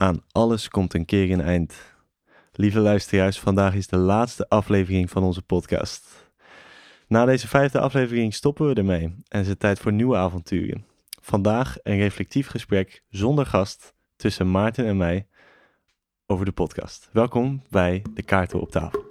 Aan alles komt een keer een eind. Lieve luisteraars, vandaag is de laatste aflevering van onze podcast. Na deze vijfde aflevering stoppen we ermee en is het tijd voor nieuwe avonturen. Vandaag een reflectief gesprek zonder gast tussen Maarten en mij over de podcast. Welkom bij de kaarten op tafel.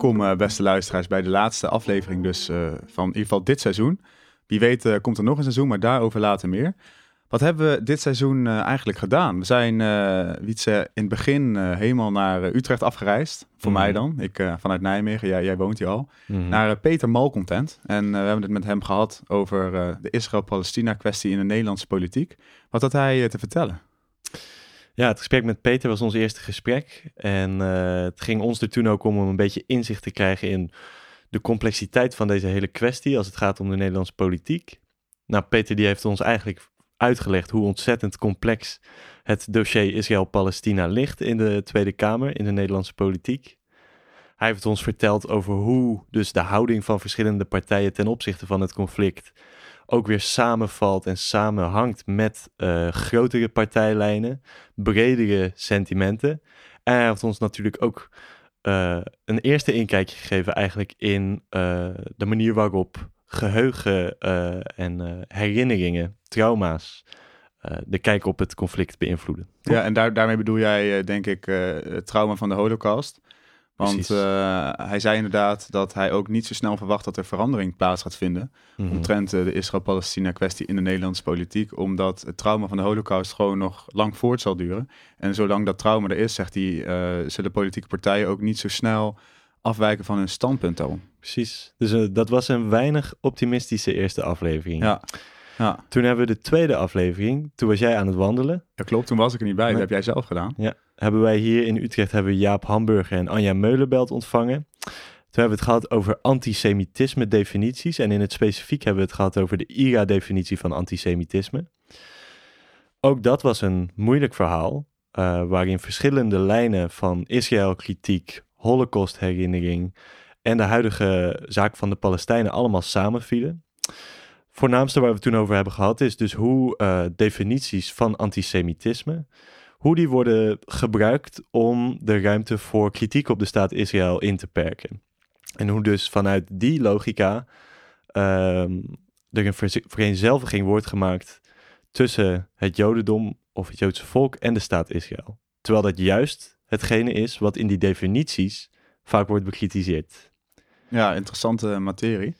Welkom eh, beste luisteraars bij de laatste aflevering dus eh, van in ieder geval dit seizoen. Wie weet eh, komt er nog een seizoen, maar daarover later meer. Wat hebben we dit seizoen eigenlijk gedaan? We zijn, Wietse, in het begin helemaal naar Utrecht afgereisd. Voor mij Mhm. dan. Ik vanuit Nijmegen, jij, jij woont hier al. Mhm. Naar Peter Malcontent. En we hebben het met hem gehad over de Israël-Palestina kwestie in de Nederlandse politiek. Wat had hij te vertellen? Ja, het gesprek met Peter was ons eerste gesprek. En eh, het ging ons er toen ook om om een beetje inzicht te krijgen in de complexiteit van deze hele kwestie als het gaat om de Nederlandse politiek. Nou, Peter die heeft ons eigenlijk uitgelegd hoe ontzettend complex het dossier Israël-Palestina ligt in de Tweede Kamer, in de Nederlandse politiek. Hij heeft ons verteld over hoe dus de houding van verschillende partijen ten opzichte van het conflict ook weer samenvalt en samenhangt met eh, grotere partijlijnen, bredere sentimenten. En hij heeft ons natuurlijk ook eh, een eerste inkijkje gegeven eigenlijk in eh, de manier waarop geheugen eh, en herinneringen, trauma's, de kijk op het conflict beïnvloeden. Ja, en daar, daarmee bedoel jij denk ik het trauma van de holocaust. Want eh, hij zei inderdaad dat hij ook niet zo snel verwacht dat er verandering plaats gaat vinden. Mhm. omtrent eh, de Israël-Palestina kwestie in de Nederlandse politiek. Omdat het trauma van de holocaust gewoon nog lang voort zal duren. En zolang dat trauma er is, zegt hij, eh, zullen politieke partijen ook niet zo snel afwijken van hun standpunt daarom. Precies. Dus dat was een weinig optimistische eerste aflevering. Ja, ja. Toen hebben we de tweede aflevering, toen was jij aan het wandelen. ja klopt. Toen was ik er niet bij. Nee. Dat heb jij zelf gedaan. Hebben wij hier in Utrecht hebben Jaap Hamburger en Anja Meulenbelt ontvangen. Toen hebben we het gehad over antisemitisme definities. En in het specifiek hebben we het gehad over de IRA-definitie van antisemitisme. Ook dat was een moeilijk verhaal, eh, waarin verschillende lijnen van Israël-kritiek, Holocaust-herinnering en de huidige zaak van de Palestijnen allemaal samenvielen. Voornaamste waar we het toen over hebben gehad is dus hoe eh, definities van antisemitisme, hoe die worden gebruikt om de ruimte voor kritiek op de staat Israël in te perken. En hoe dus vanuit die logica ehm, er een vereenzelviging wordt gemaakt tussen het Jodendom of het Joodse volk en de staat Israël. Terwijl dat juist hetgene is wat in die definities vaak wordt bekritiseerd. Ja, interessante materie.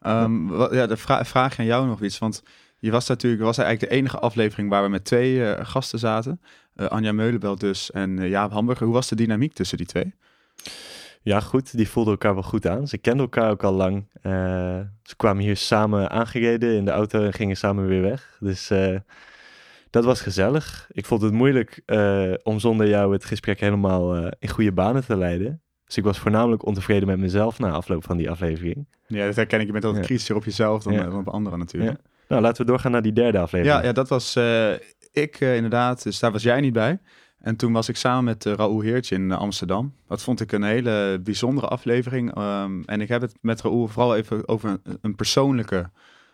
Ehm, ja, de vra- vraag aan jou nog iets. Want je was natuurlijk was eigenlijk de enige aflevering waar we met twee eh, gasten zaten. Eh, Anja Meulenbelt dus en eh, Jaap Hamburger. Hoe was de dynamiek tussen die twee? Ja, goed, die voelden elkaar wel goed aan. Ze kenden elkaar ook al lang. Ze kwamen hier samen aangereden in de auto en gingen samen weer weg. Dus dat was gezellig. Ik vond het moeilijk om zonder jou het gesprek helemaal in goede banen te leiden. Dus ik was voornamelijk ontevreden met mezelf na afloop van die aflevering. Ja, dat herken ik. Je bent altijd Ja. kritischer op jezelf dan, Ja. dan op anderen natuurlijk. Nou, laten we doorgaan naar die derde aflevering. Ja, ja dat was eh, ik eh, inderdaad. Dus daar was jij niet bij. En toen was ik samen met uh, Raoul Heertje in eh, Amsterdam. Dat vond ik een hele bijzondere aflevering. Um, en ik heb het met Raoul vooral even over een, persoonlijke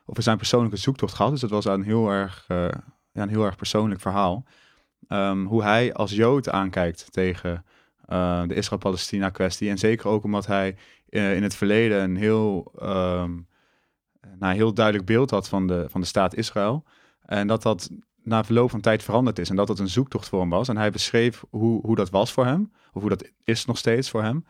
over zijn persoonlijke zoektocht gehad. Dus dat was een heel erg, eh, ja, een heel erg persoonlijk verhaal. Ehm, hoe hij als Jood aankijkt tegen de Israël-Palestina kwestie. En zeker ook omdat hij in het verleden een heel, um, nou, heel duidelijk beeld had van de, van de staat Israël. En dat dat na verloop van tijd veranderd is. En dat dat een zoektocht voor hem was. En hij beschreef hoe, hoe dat was voor hem. Of hoe dat is nog steeds voor hem.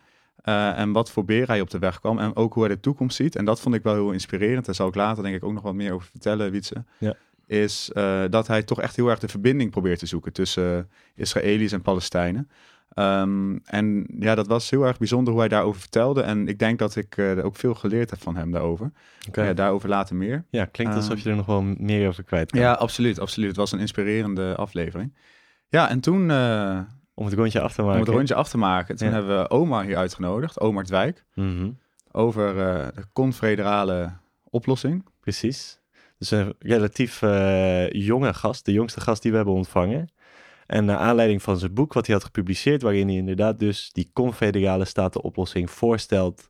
Uh, en wat voor beer hij op de weg kwam. En ook hoe hij de toekomst ziet. En dat vond ik wel heel inspirerend. Daar zal ik later denk ik ook nog wat meer over vertellen, Wietse. Ja. Is uh, dat hij toch echt heel erg de verbinding probeert te zoeken tussen uh, Israëli's en Palestijnen. Um, en ja, dat was heel erg bijzonder hoe hij daarover vertelde. En ik denk dat ik uh, ook veel geleerd heb van hem daarover. Okay. Daarover later meer. Ja, klinkt alsof um, je er nog wel meer over kwijt kan. Ja, absoluut, absoluut. Het was een inspirerende aflevering. Ja, en toen... Uh, om het rondje af te maken. Om het rondje af te maken. Toen ja. hebben we Omar hier uitgenodigd, Omar Dwijk. Mm -hmm. Over uh, de confederale oplossing. Precies. Dus een relatief jonge gast, de jongste gast die we hebben ontvangen. En naar aanleiding van zijn boek, wat hij had gepubliceerd, waarin hij inderdaad dus die confederale statenoplossing voorstelt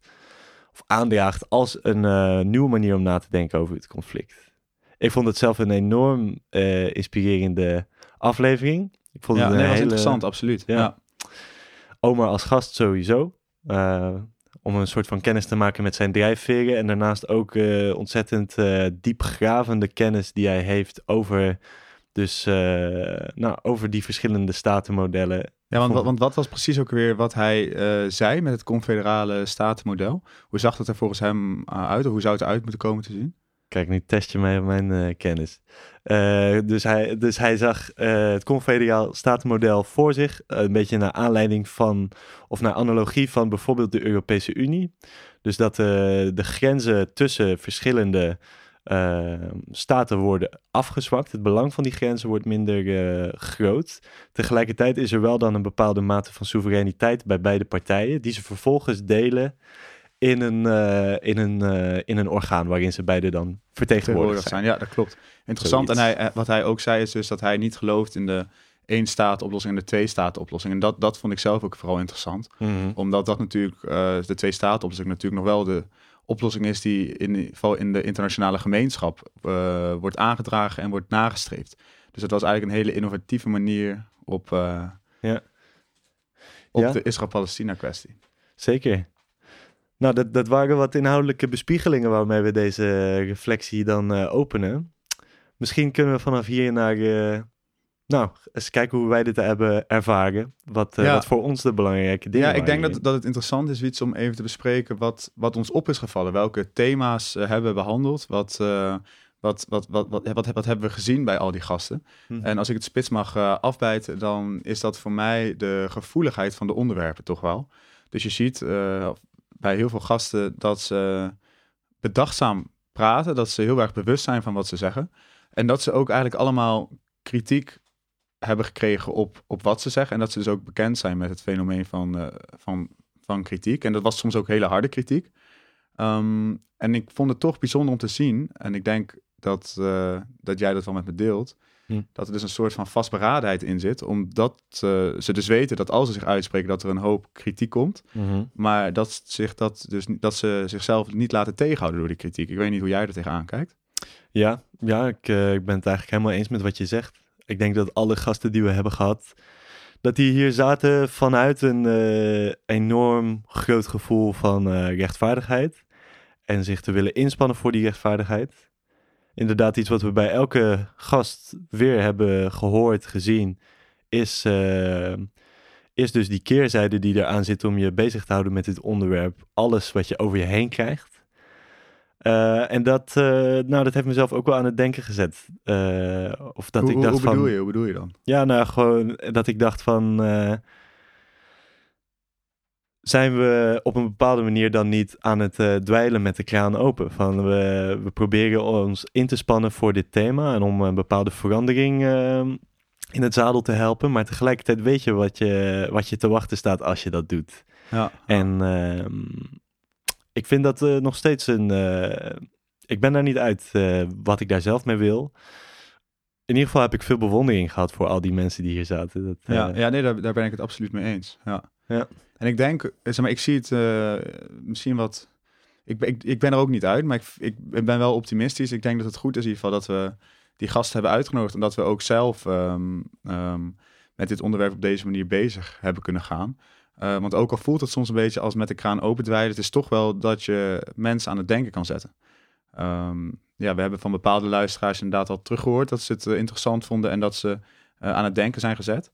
of aandraagt als een uh, nieuwe manier om na te denken over het conflict. Ik vond het zelf een enorm uh, inspirerende aflevering. Ik vond ja, het een nee, hele... was interessant, absoluut. Ja. ja. Omar als gast sowieso. Uh, om een soort van kennis te maken met zijn drijfveren. En daarnaast ook ontzettend diepgravende kennis die hij heeft over, dus, uh, nou, over die verschillende statenmodellen. Ja, want, want wat was precies ook weer wat hij zei met het confederale statenmodel? Hoe zag dat er volgens hem uit? Of hoe zou het eruit moeten komen te zien? Kijk, nu test je mij op mijn uh, kennis. Uh, dus, hij, dus hij zag uh, het confederaal statenmodel voor zich. een beetje naar aanleiding van, of naar analogie van bijvoorbeeld de Europese Unie. Dus dat de grenzen tussen verschillende staten worden afgezwakt. Het belang van die grenzen wordt minder groot. Tegelijkertijd is er wel dan een bepaalde mate van soevereiniteit bij beide partijen, die ze vervolgens delen in een, uh, in, een, uh, in een orgaan waarin ze beide dan vertegenwoordigd zijn. Ja, dat klopt. Interessant. Zoiets. En hij, wat hij ook zei is dus dat hij niet gelooft in de één staat oplossing en de twee staten oplossing. En dat, dat vond ik zelf ook vooral interessant. Mm -hmm. Omdat dat natuurlijk, de twee staten oplossing natuurlijk nog wel de oplossing is die in ieder geval in de internationale gemeenschap wordt aangedragen en wordt nagestreefd. Dus het was eigenlijk een hele innovatieve manier op, ja. op ja. de Israël-Palestina kwestie. Zeker. Nou, dat, dat waren wat inhoudelijke bespiegelingen waarmee we deze reflectie dan uh, openen. Misschien kunnen we vanaf hier naar, nou, eens kijken hoe wij dit hebben ervaren. Wat, uh, ja. wat voor ons de belangrijke dingen Ja, ik denk dat, dat het interessant is, Wiets, om even te bespreken wat, wat ons op is gevallen. Welke thema's hebben we behandeld? Wat, wat, wat, wat, wat, wat, wat, hebben we gezien bij al die gasten? Hm. En als ik het spits mag afbijten, dan is dat voor mij de gevoeligheid van de onderwerpen toch wel. Dus je ziet bij heel veel gasten dat ze bedachtzaam praten, dat ze heel erg bewust zijn van wat ze zeggen. En dat ze ook eigenlijk allemaal kritiek hebben gekregen op, op wat ze zeggen. En dat ze dus ook bekend zijn met het fenomeen van, uh, van, van kritiek. En dat was soms ook hele harde kritiek. Um, en ik vond het toch bijzonder om te zien. En ik denk dat, uh, dat jij dat wel met me deelt. Hm. Dat er dus een soort van vastberadenheid in zit. Omdat uh, ze dus weten dat als ze zich uitspreken, dat er een hoop kritiek komt. Mm -hmm. Maar dat, zich dat, dus, dat ze zichzelf niet laten tegenhouden door die kritiek. Ik weet niet hoe jij er tegenaan kijkt. Ja, ja ik, ik ben het eigenlijk helemaal eens met wat je zegt. Ik denk dat alle gasten die we hebben gehad, dat die hier zaten vanuit een uh, enorm groot gevoel van uh, rechtvaardigheid. En zich te willen inspannen voor die rechtvaardigheid inderdaad iets wat we bij elke gast weer hebben gehoord, gezien, is, uh, is dus die keerzijde die eraan zit om je bezig te houden met dit onderwerp. Alles wat je over je heen krijgt. Uh, en dat, uh, nou, dat heeft mezelf ook wel aan het denken gezet. of dat hoe, ik dacht hoe bedoel van, je? Hoe bedoel je dan? Ja, nou, gewoon dat ik dacht van zijn we op een bepaalde manier dan niet aan het dweilen met de kraan open. Van we, we proberen ons in te spannen voor dit thema en om een bepaalde verandering uh, in het zadel te helpen. Maar tegelijkertijd weet je wat je, wat je te wachten staat als je dat doet. Ja. En uh, ik vind dat uh, nog steeds een. uh, ik ben daar niet uit uh, wat ik daar zelf mee wil. In ieder geval heb ik veel bewondering gehad voor al die mensen die hier zaten. Dat, ja, ja, nee, daar, daar ben ik het absoluut mee eens. Ja. Ja. En ik denk, zeg maar, ik zie het misschien wat ik, ik, ik ben er ook niet uit, maar ik, ik ben wel optimistisch. Ik denk dat het goed is in ieder geval dat we die gasten hebben uitgenodigd en dat we ook zelf ehm, ehm, met dit onderwerp op deze manier bezig hebben kunnen gaan. Uh, want ook al voelt het soms een beetje als met de kraan opendwijden, het is toch wel dat je mensen aan het denken kan zetten. Um, ja, we hebben van bepaalde luisteraars inderdaad al teruggehoord dat ze het uh, interessant vonden en dat ze uh, aan het denken zijn gezet.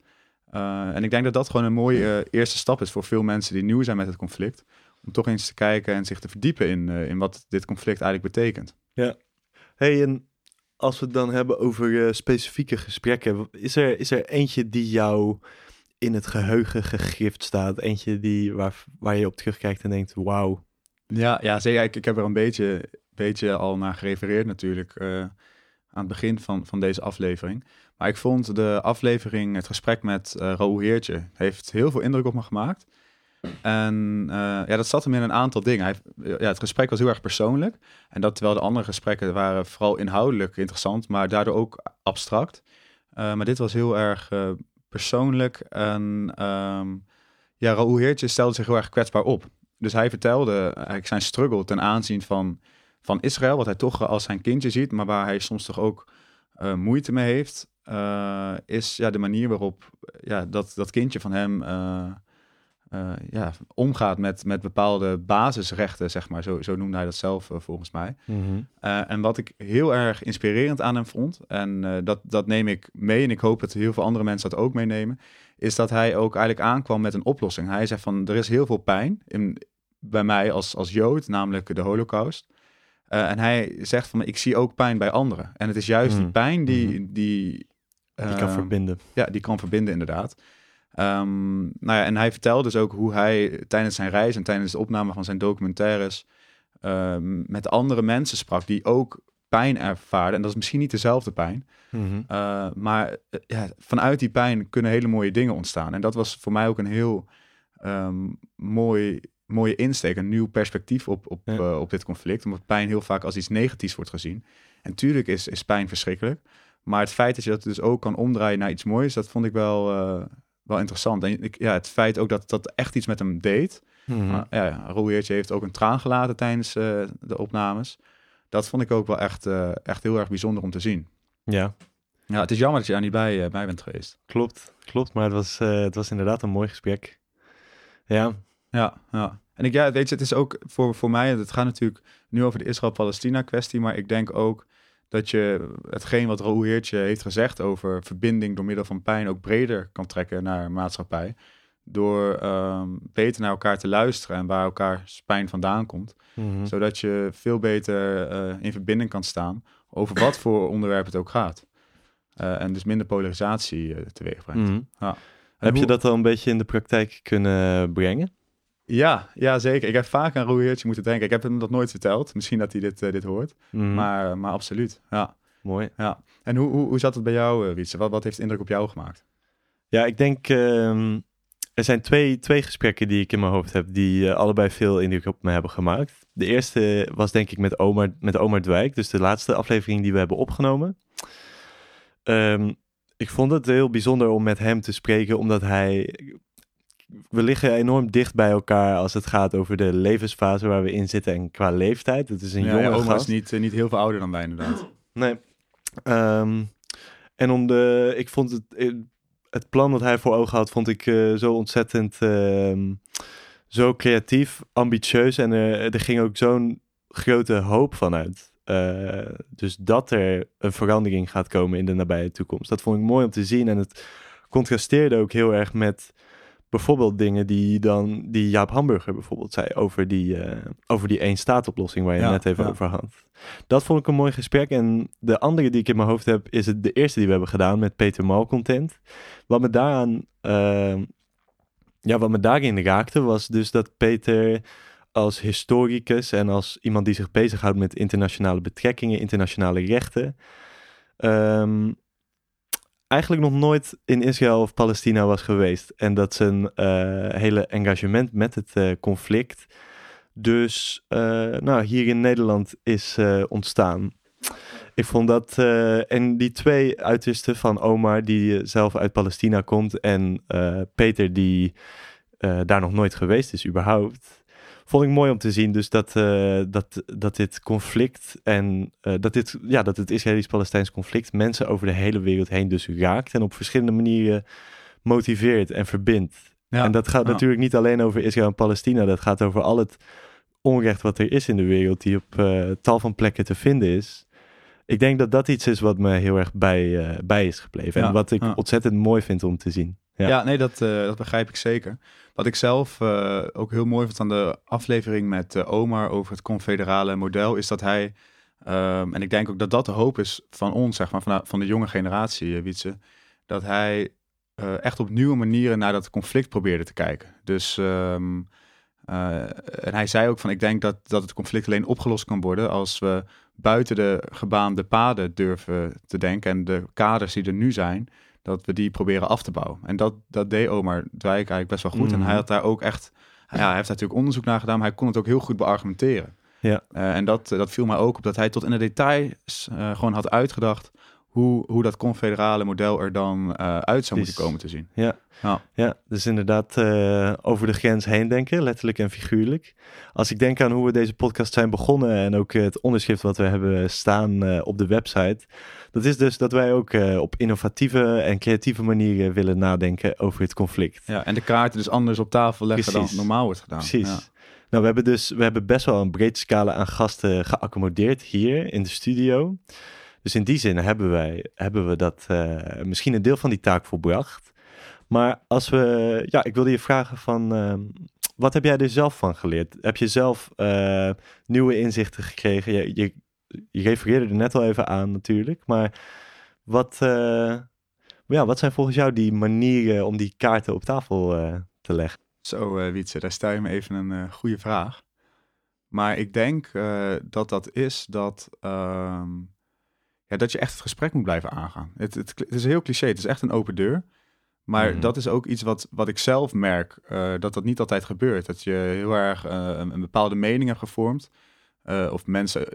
en ik denk dat dat gewoon een mooie eerste stap is voor veel mensen die nieuw zijn met het conflict. Om toch eens te kijken en zich te verdiepen in, in wat dit conflict eigenlijk betekent. Ja. Hey, en als we het dan hebben over specifieke gesprekken, is er, is er eentje die jou in het geheugen gegrift staat? Eentje die, waar, waar je op terugkijkt en denkt, wauw. Ja, ja zeker. Ik, ik heb er een beetje, beetje al naar gerefereerd natuurlijk uh, aan het begin van, van deze aflevering. Maar ik vond de aflevering, het gesprek met uh, Raoul Heertje, heeft heel veel indruk op me gemaakt. En uh, ja, dat zat hem in een aantal dingen. Hij, ja, het gesprek was heel erg persoonlijk. En dat terwijl de andere gesprekken waren vooral inhoudelijk interessant, maar daardoor ook abstract. Maar dit was heel erg persoonlijk. En um, ja, Raoul Heertje stelde zich heel erg kwetsbaar op. Dus hij vertelde eigenlijk zijn struggle ten aanzien van, van Israël, wat hij toch als zijn kindje ziet, maar waar hij soms toch ook uh, moeite mee heeft, uh, is ja, de manier waarop ja, dat, dat kindje van hem ja, omgaat met, met bepaalde basisrechten, zeg maar. Zo, zo noemde hij dat zelf volgens mij. Mm -hmm. en wat ik heel erg inspirerend aan hem vond, en dat, dat neem ik mee en ik hoop dat heel veel andere mensen dat ook meenemen, is dat hij ook eigenlijk aankwam met een oplossing. Hij zei van, er is heel veel pijn in, bij mij als, als Jood, namelijk de holocaust. En hij zegt van, ik zie ook pijn bij anderen. En het is juist mm. die pijn die... Mm. Die, die kan verbinden. Ja, die kan verbinden inderdaad. Um, nou ja, en hij vertelde dus ook hoe hij tijdens zijn reis en tijdens de opname van zijn documentaires uh, met andere mensen sprak die ook pijn ervaren. En dat is misschien niet dezelfde pijn. Mm -hmm. maar ja, vanuit die pijn kunnen hele mooie dingen ontstaan. En dat was voor mij ook een heel um, mooi mooie insteek, een nieuw perspectief op, op, ja. uh, op dit conflict. Omdat pijn heel vaak als iets negatiefs wordt gezien. En tuurlijk is, is pijn verschrikkelijk. Maar het feit dat je dat dus ook kan omdraaien naar iets moois, dat vond ik wel, uh, wel interessant. En ik, ja, het feit ook dat dat echt iets met hem deed. Mm -hmm. ja, heeft ook een traan gelaten tijdens uh, de opnames. Dat vond ik ook wel echt, echt heel erg bijzonder om te zien. Ja. Ja, het is jammer dat je daar niet bij, bij bent geweest. Klopt, klopt. Maar het was, het was inderdaad een mooi gesprek. Ja, ja, ja. En ik, ja, weet je, het is ook voor, voor mij, het gaat natuurlijk nu over de Israël-Palestina kwestie, maar ik denk ook dat je hetgeen wat Raoul Heertje heeft gezegd over verbinding door middel van pijn ook breder kan trekken naar maatschappij. Door um, beter naar elkaar te luisteren en waar elkaar pijn vandaan komt. Mm -hmm. Zodat je veel beter uh, in verbinding kan staan over wat voor onderwerp het ook gaat. Uh, en dus minder polarisatie uh, teweeg brengt. Mm -hmm. ja. Heb hoe... je dat al een beetje in de praktijk kunnen brengen? Ja, ja, zeker. Ik heb vaak aan Roeheertje moeten denken. Ik heb hem dat nooit verteld. Misschien dat hij dit, uh, dit hoort. Mm. Maar, maar absoluut, ja. Mooi. Ja. En hoe, hoe, hoe zat het bij jou, uh, Wietse? Wat, wat heeft indruk op jou gemaakt? Ja, ik denk... Uh, er zijn twee, twee gesprekken die ik in mijn hoofd heb... die uh, allebei veel indruk op me hebben gemaakt. De eerste was denk ik met Omar, met Omar Dwijk. Dus de laatste aflevering die we hebben opgenomen. Um, ik vond het heel bijzonder om met hem te spreken... omdat hij we liggen enorm dicht bij elkaar als het gaat over de levensfase waar we in zitten en qua leeftijd. Het is een ja, jonge ja, oma gast. is niet, uh, niet heel veel ouder dan wij inderdaad. Nee. Um, en om de, ik vond het, het plan dat hij voor ogen had, vond ik uh, zo ontzettend, uh, zo creatief, ambitieus en er, er ging ook zo'n grote hoop vanuit. Dus dat er een verandering gaat komen in de nabije toekomst. Dat vond ik mooi om te zien en het contrasteerde ook heel erg met bijvoorbeeld dingen die dan die Jaap Hamburger bijvoorbeeld zei over die, uh, over die één staatoplossing waar je Ja, net even ja. over had. Dat vond ik een mooi gesprek. En de andere die ik in mijn hoofd heb, is het de eerste die we hebben gedaan met Peter Malcontent. Wat me daaraan, uh, ja, wat me daarin raakte, was dus dat Peter als historicus en als iemand die zich bezighoudt met internationale betrekkingen, internationale rechten, um, eigenlijk nog nooit in Israël of Palestina was geweest. En dat zijn uh, hele engagement met het uh, conflict dus uh, nou, hier in Nederland is ontstaan. Ik vond dat, en die twee uitersten van Omar, die zelf uit Palestina komt, en Peter, die daar nog nooit geweest is überhaupt, vond ik mooi om te zien. Dus dat, eh, dat, dat dit conflict en eh, dat, dit, ja, dat het Israëlisch-Palestijns conflict mensen over de hele wereld heen dus raakt en op verschillende manieren motiveert en verbindt. Ja, en dat gaat ja. natuurlijk niet alleen over Israël en Palestina. Dat gaat over al het onrecht wat er is in de wereld, die op eh, tal van plekken te vinden is. Ik denk dat dat iets is wat me heel erg bij, bij is gebleven. Ja, en wat ik ontzettend mooi vind om te zien. Ja, nee, dat, eh, dat begrijp ik zeker. Wat ik zelf eh, ook heel mooi vond aan de aflevering met eh, Omar over het confederale model, is dat hij, ehm, en ik denk ook dat dat de hoop is van ons, zeg maar, van, van de jonge generatie, Wietse, dat hij echt op nieuwe manieren naar dat conflict probeerde te kijken. Dus, ehm, eh, en hij zei ook van, ik denk dat, dat het conflict alleen opgelost kan worden als we buiten de gebaande paden durven te denken en de kaders die er nu zijn, dat we die proberen af te bouwen. En dat, dat deed Omar Dwijk eigenlijk best wel goed. En Mhm. hij had daar ook echt, ja, hij heeft daar natuurlijk onderzoek naar gedaan, maar hij kon het ook heel goed beargumenteren. Ja. Eh, en dat, dat viel mij ook op dat hij tot in de details eh, gewoon had uitgedacht hoe, hoe dat confederale model er dan eh, uit zou moeten komen te zien. Ja. Ja. Ja, dus inderdaad eh, over de grens heen denken, letterlijk en figuurlijk. Als ik denk aan hoe we deze podcast zijn begonnen en ook het onderschrift wat we hebben staan eh, op de website. Dat is dus dat wij ook op innovatieve en creatieve manieren willen nadenken over het conflict. Ja, en de kaarten dus anders op tafel leggen Precies. dan normaal wordt gedaan. Precies. Ja. Nou, we hebben dus we hebben best wel een breed scala aan gasten geaccommodeerd hier in de studio. Dus in die zin hebben wij hebben we dat eh, misschien een deel van die taak volbracht. Maar als we, ja, ik wilde je vragen van, ehm, wat heb jij er zelf van geleerd? Heb je zelf eh, nieuwe inzichten gekregen? Je, je, refereerde er net al even aan natuurlijk, maar wat, eh, ja, wat zijn volgens jou die manieren om die kaarten op tafel te leggen? Zo, Wietse, daar stel je me even een goede vraag. Maar ik denk dat dat is dat, ehm, ja, dat je echt het gesprek moet blijven aangaan. Het, het, het is heel cliché, het is echt een open deur. Maar Mhm. dat is ook iets wat, wat ik zelf merk, eh, dat dat niet altijd gebeurt. Dat je heel erg eh, een, een bepaalde mening hebt gevormd. eh, of mensen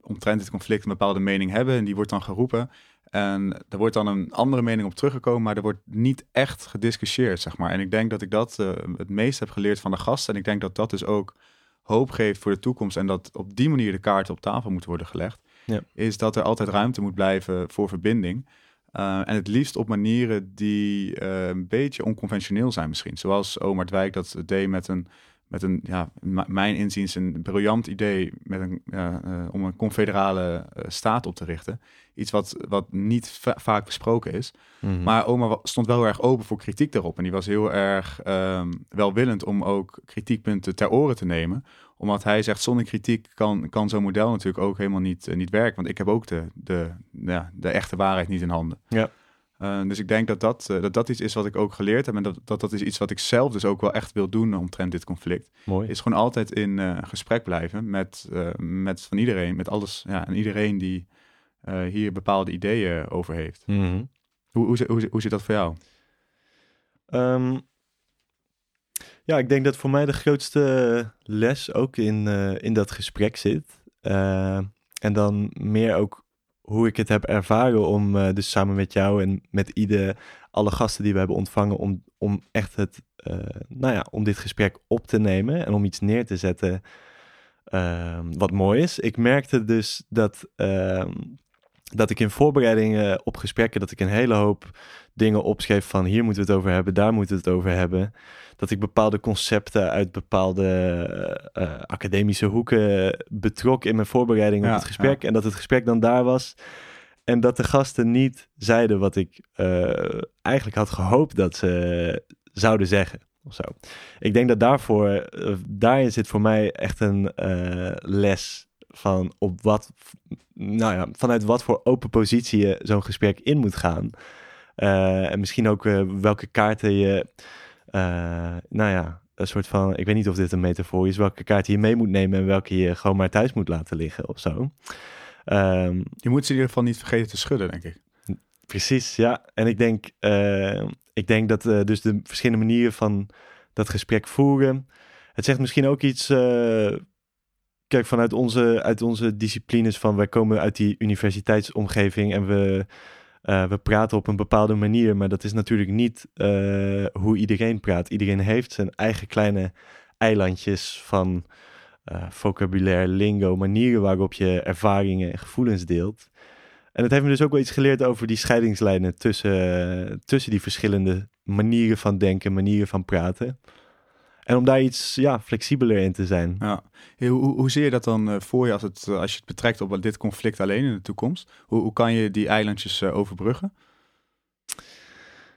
omtrent dit conflict een bepaalde mening hebben en die wordt dan geroepen. En er wordt dan een andere mening op teruggekomen, maar er wordt niet echt gediscussieerd, zeg maar. En ik denk dat ik dat het meest heb geleerd van de gasten. En ik denk dat dat dus ook hoop geeft voor de toekomst. En dat op die manier de kaarten op tafel moeten worden gelegd. Ja. Is dat er altijd ruimte moet blijven voor verbinding. Uh, en het liefst op manieren die uh, een beetje onconventioneel zijn misschien. Zoals Omar Dwijk dat deed met een, met een ja, mijn inziens een briljant idee met een, uh, om een confederale eh, staat op te richten. Iets wat, wat niet va vaak besproken is. Mhm. Maar Omar stond wel erg open voor kritiek daarop. En die was heel erg um, welwillend om ook kritiekpunten ter oren te nemen. Omdat hij zegt, zonder kritiek kan, kan zo'n model natuurlijk ook helemaal niet, uh, niet werken. Want ik heb ook de, de, ja, de echte waarheid niet in handen. Ja. Uh, dus ik denk dat dat, uh, dat dat iets is wat ik ook geleerd heb. En dat, dat dat is iets wat ik zelf dus ook wel echt wil doen omtrent dit conflict. Mooi. Is gewoon altijd in uh, gesprek blijven met, met van iedereen. Met alles ja, en iedereen die hier bepaalde ideeën over heeft. Mm -hmm. hoe, hoe, hoe, hoe zit dat voor jou? Um, ja, ik denk dat voor mij de grootste les ook in, uh, in dat gesprek zit. Uh, en dan meer ook hoe ik het heb ervaren om uh, dus samen met jou en met ieder, alle gasten die we hebben ontvangen, om, om echt het, nou ja, om dit gesprek op te nemen en om iets neer te zetten uh, wat mooi is. Ik merkte dus dat, ehm, dat ik in voorbereidingen op gesprekken, dat ik een hele hoop dingen opschreef van hier moeten we het over hebben, daar moeten we het over hebben. Dat ik bepaalde concepten uit bepaalde uh, academische hoeken betrok in mijn voorbereiding ja, op het gesprek. Ja. En dat het gesprek dan daar was. En dat de gasten niet zeiden wat ik uh, eigenlijk had gehoopt dat ze zouden zeggen. Of zo. Ik denk dat daarvoor, daarin zit voor mij echt een les van op wat, nou ja, vanuit wat voor open positie je zo'n gesprek in moet gaan. Uh, en misschien ook uh, welke kaarten je, uh, nou ja, een soort van, ik weet niet of dit een metafoor is, welke kaarten je mee moet nemen en welke je gewoon maar thuis moet laten liggen of zo. Um, je moet ze in ieder geval niet vergeten te schudden, denk ik. Precies, ja. En ik denk, ik denk dat dus de verschillende manieren van dat gesprek voeren, het zegt misschien ook iets, kijk, vanuit onze, uit onze disciplines van, wij komen uit die universiteitsomgeving en we... Uh, we praten op een bepaalde manier, maar dat is natuurlijk niet uh, hoe iedereen praat. Iedereen heeft zijn eigen kleine eilandjes van uh, vocabulaire, lingo, manieren waarop je ervaringen en gevoelens deelt. En het heeft me dus ook wel iets geleerd over die scheidingslijnen tussen, tussen die verschillende manieren van denken, manieren van praten. En om daar iets ja, flexibeler in te zijn. Ja. hoe, hoe, zie je dat dan uh, voor je als, het, als je het betrekt op dit conflict alleen in de toekomst? Hoe, hoe kan je die eilandjes uh, overbruggen?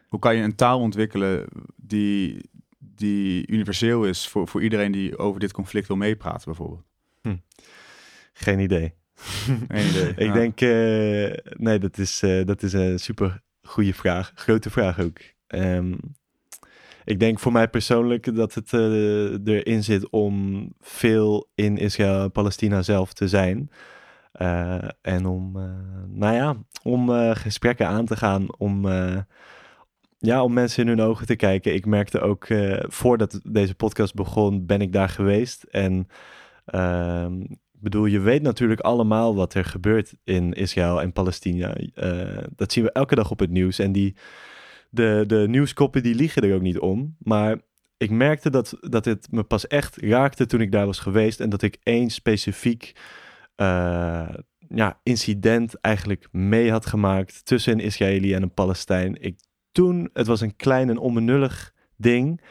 Hoe kan je een taal ontwikkelen die, die universeel is voor, voor iedereen die over dit conflict wil meepraten, bijvoorbeeld? Hm. Geen idee. Geen idee. ik denk, uh, nee, dat is, uh, dat is een super goede vraag. Grote vraag ook. Um, ik denk voor mij persoonlijk dat het uh, erin zit om veel in Israël en Palestina zelf te zijn. en om, nou ja, om gesprekken aan te gaan, om ja, om mensen in hun ogen te kijken. Ik merkte ook voordat deze podcast begon, ben ik daar geweest. En uh, bedoel, je weet natuurlijk allemaal wat er gebeurt in Israël en Palestina. Dat zien we elke dag op het nieuws. En die, de, de nieuwskoppen die liegen er ook niet om. Maar ik merkte dat, dat het me pas echt raakte toen ik daar was geweest. En dat ik één specifiek uh, ja, incident eigenlijk mee had gemaakt tussen een Israëli en een Palestijn. Ik toen, het was een klein en onbenullig ding.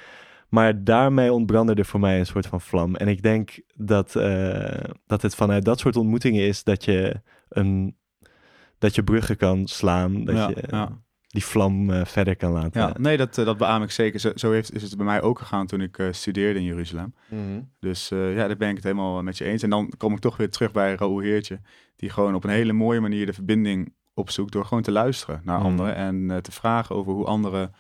Maar daarmee ontbrandde er voor mij een soort van vlam. En ik denk dat, uh, dat het vanuit dat soort ontmoetingen is dat je, een, dat je bruggen kan slaan. Dat ja, je ja. Die vlam uh, verder kan laten. Ja, nee, dat, uh, dat beaam ik zeker. Zo, zo, heeft, is het bij mij ook gegaan toen ik studeerde in Jeruzalem. Mm -hmm. Dus ja, daar ben ik het helemaal met je eens. En dan kom ik toch weer terug bij Raoul Heertje. Die gewoon op een hele mooie manier de verbinding opzoekt door gewoon te luisteren naar Mhm. anderen en uh, te vragen over hoe anderen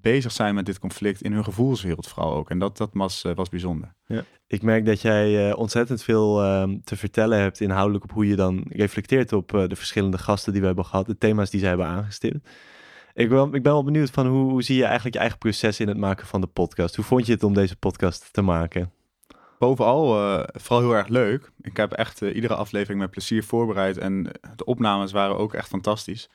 bezig zijn met dit conflict in hun gevoelswereld vooral ook. En dat, dat was, was bijzonder. Ja. Ik merk dat jij ontzettend veel ehm, te vertellen hebt inhoudelijk op hoe je dan reflecteert op de verschillende gasten die we hebben gehad, de thema's die zij hebben aangestipt. Ik ben, ik ben wel benieuwd van hoe, hoe zie je eigenlijk je eigen proces in het maken van de podcast? Hoe vond je het om deze podcast te maken? bovenal vooral heel erg leuk. Ik heb echt iedere aflevering met plezier voorbereid en de opnames waren ook echt fantastisch.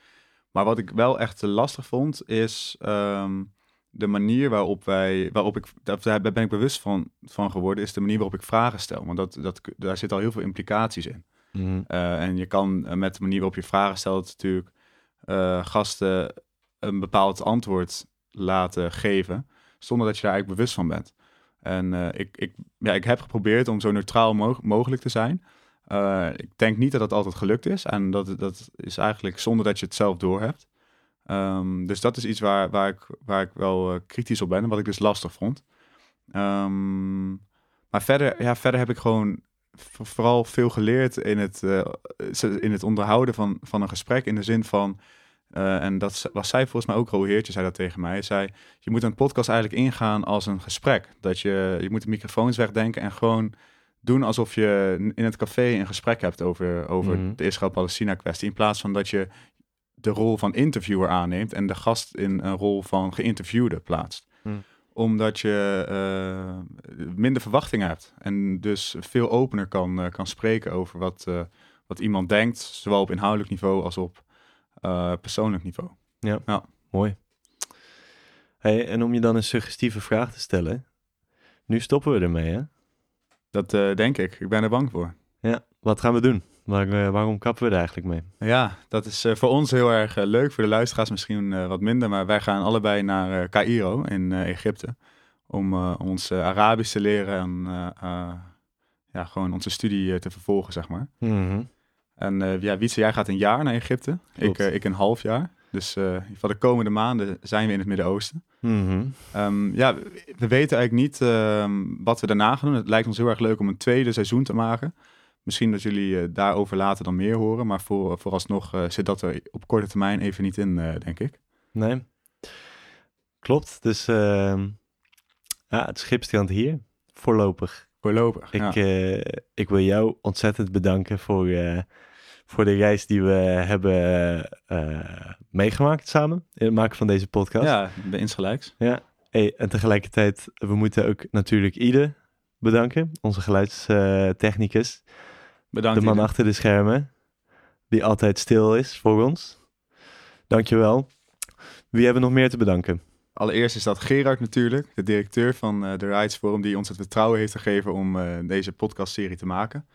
Maar wat ik wel echt lastig vond is um, de manier waarop wij, waarop ik, daar ben ik bewust van, van geworden, is de manier waarop ik vragen stel. Want dat, dat, daar zit al heel veel implicaties in. Mm. Uh, en je kan met de manier waarop je vragen stelt natuurlijk gasten een bepaald antwoord laten geven, zonder dat je daar eigenlijk bewust van bent. En uh, ik, ik, ja, ik heb geprobeerd om zo neutraal mo mogelijk te zijn. Uh, ik denk niet dat dat altijd gelukt is. En dat, dat is eigenlijk zonder dat je het zelf doorhebt. Um, dus dat is iets waar, waar, ik, waar ik wel uh, kritisch op ben. En wat ik dus lastig vond. Um, maar verder, ja, verder heb ik gewoon vooral veel geleerd in het, in het onderhouden van, van een gesprek. In de zin van... En dat was zij volgens mij ook, Ro Heertje zei dat tegen mij. Zei, je moet een podcast eigenlijk ingaan als een gesprek. Dat je, je moet de microfoons wegdenken en gewoon doen alsof je in het café een gesprek hebt over, over Mhm. de Israël-Palestina kwestie. In plaats van dat je de rol van interviewer aanneemt en de gast in een rol van geïnterviewde plaatst. Mm. Omdat je uh, minder verwachtingen hebt en dus veel opener kan, uh, kan spreken over wat, uh, wat iemand denkt, zowel op inhoudelijk niveau als op persoonlijk niveau. Ja, ja. mooi. Hey, en om je dan een suggestieve vraag te stellen, nu stoppen we ermee, hè? Dat uh, denk ik. Ik ben er bang voor. Ja, wat gaan we doen? Waar, uh, waarom kappen we er eigenlijk mee? Ja, dat is uh, voor ons heel erg leuk. Voor de luisteraars misschien wat minder. Maar wij gaan allebei naar Cairo in Egypte. Om ons Arabisch te leren en ja, gewoon onze studie te vervolgen, zeg maar. Mm -hmm. En ja, Wietse, jij gaat een jaar naar Egypte. Ik, ik een half jaar. Dus uh, van de komende maanden zijn we in het Midden-Oosten. Mm -hmm. um, ja, we weten eigenlijk niet um, wat we daarna gaan doen. Het lijkt ons heel erg leuk om een tweede seizoen te maken. Misschien dat jullie daarover later dan meer horen. Maar voor, vooralsnog zit dat er op korte termijn even niet in, denk ik. Nee, klopt. Dus ehm, ja, het schip strandt hier. Voorlopig. Voorlopig, ik, ja. ik wil jou ontzettend bedanken voor voor de reis die we hebben uh, meegemaakt samen in het maken van deze podcast. Ja, bij insgelijks. Ja, hey, en tegelijkertijd, we moeten ook natuurlijk Ide bedanken, onze geluidstechnicus. Bedankt. De man Ide. achter de schermen, die altijd stil is voor ons. Dankjewel. Wie hebben we nog meer te bedanken? Allereerst is dat Gerard natuurlijk, de directeur van uh, de Rights Forum, die ons het vertrouwen heeft gegeven om uh, deze podcastserie te maken.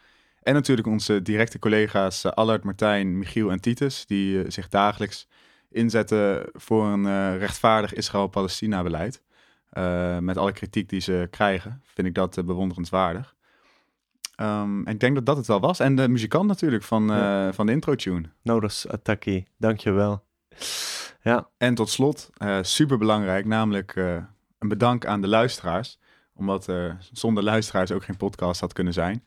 En natuurlijk onze directe collega's uh, Allard, Martijn, Michiel en Titus, die zich dagelijks inzetten voor een rechtvaardig Israël-Palestina-beleid. met alle kritiek die ze krijgen, vind ik dat bewonderenswaardig. Um, en ik denk dat dat het wel was. En de muzikant natuurlijk van, ja. van de intro-tune. Nodas Ataki, dankjewel. Ja. En tot slot, super belangrijk, namelijk een bedank aan de luisteraars. Omdat er zonder luisteraars ook geen podcast had kunnen zijn.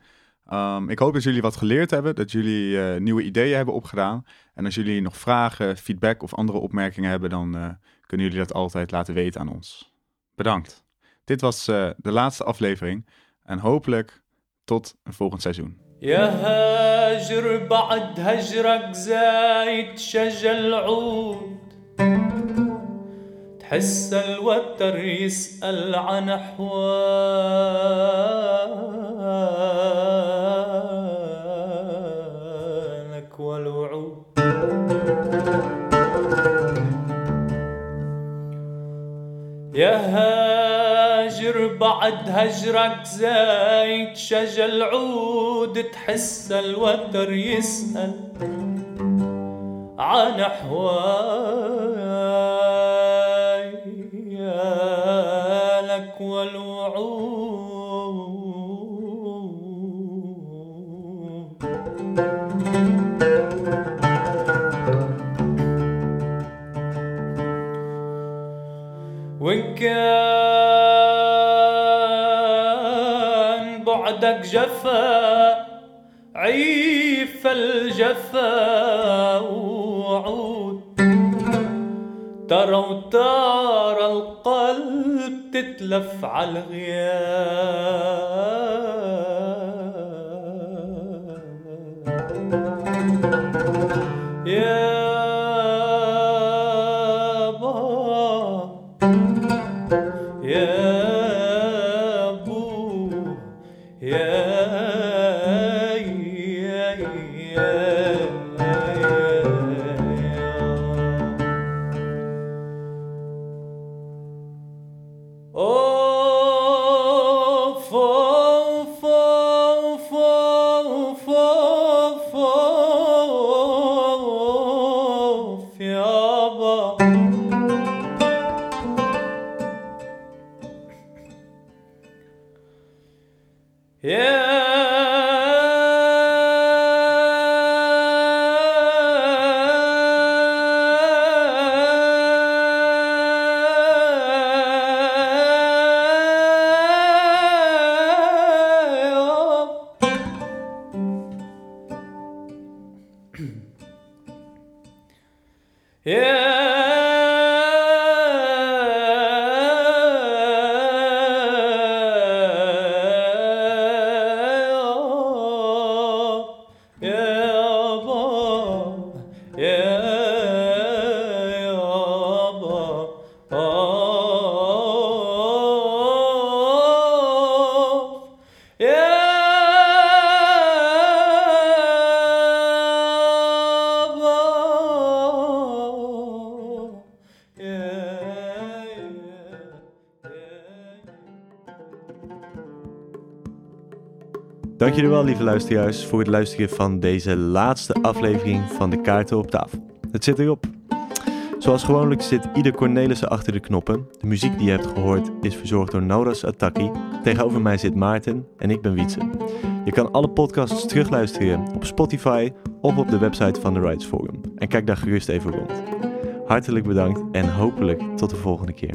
Um, ik hoop dat jullie wat geleerd hebben, dat jullie uh, nieuwe ideeën hebben opgedaan. En als jullie nog vragen, feedback of andere opmerkingen hebben, dan kunnen jullie dat altijd laten weten aan ons. Bedankt. Dit was de laatste aflevering en hopelijk tot een volgend seizoen. يا هاجر بعد هجرك زايد شجل عود تحس الوتر يسأل عن أحوالك يا هاجر بعد هجرك زايد شجل عود تحس الوتر يسأل عن أحوالك كان بعدك جفا عيف الجفا وعود. ترى وترى القلب تتلف على الغياب. ভব Dank jullie wel, lieve luisteraars, voor het luisteren van deze laatste aflevering van de Kaarten op tafel. Het zit erop. Zoals gewoonlijk zit ieder Cornelissen achter de knoppen. De muziek die je hebt gehoord is verzorgd door Nauras Attaki. Tegenover mij zit Maarten en ik ben Wietse. Je kan alle podcasts terugluisteren op Spotify of op de website van de Rights Forum. En kijk daar gerust even rond. Hartelijk bedankt en hopelijk tot de volgende keer.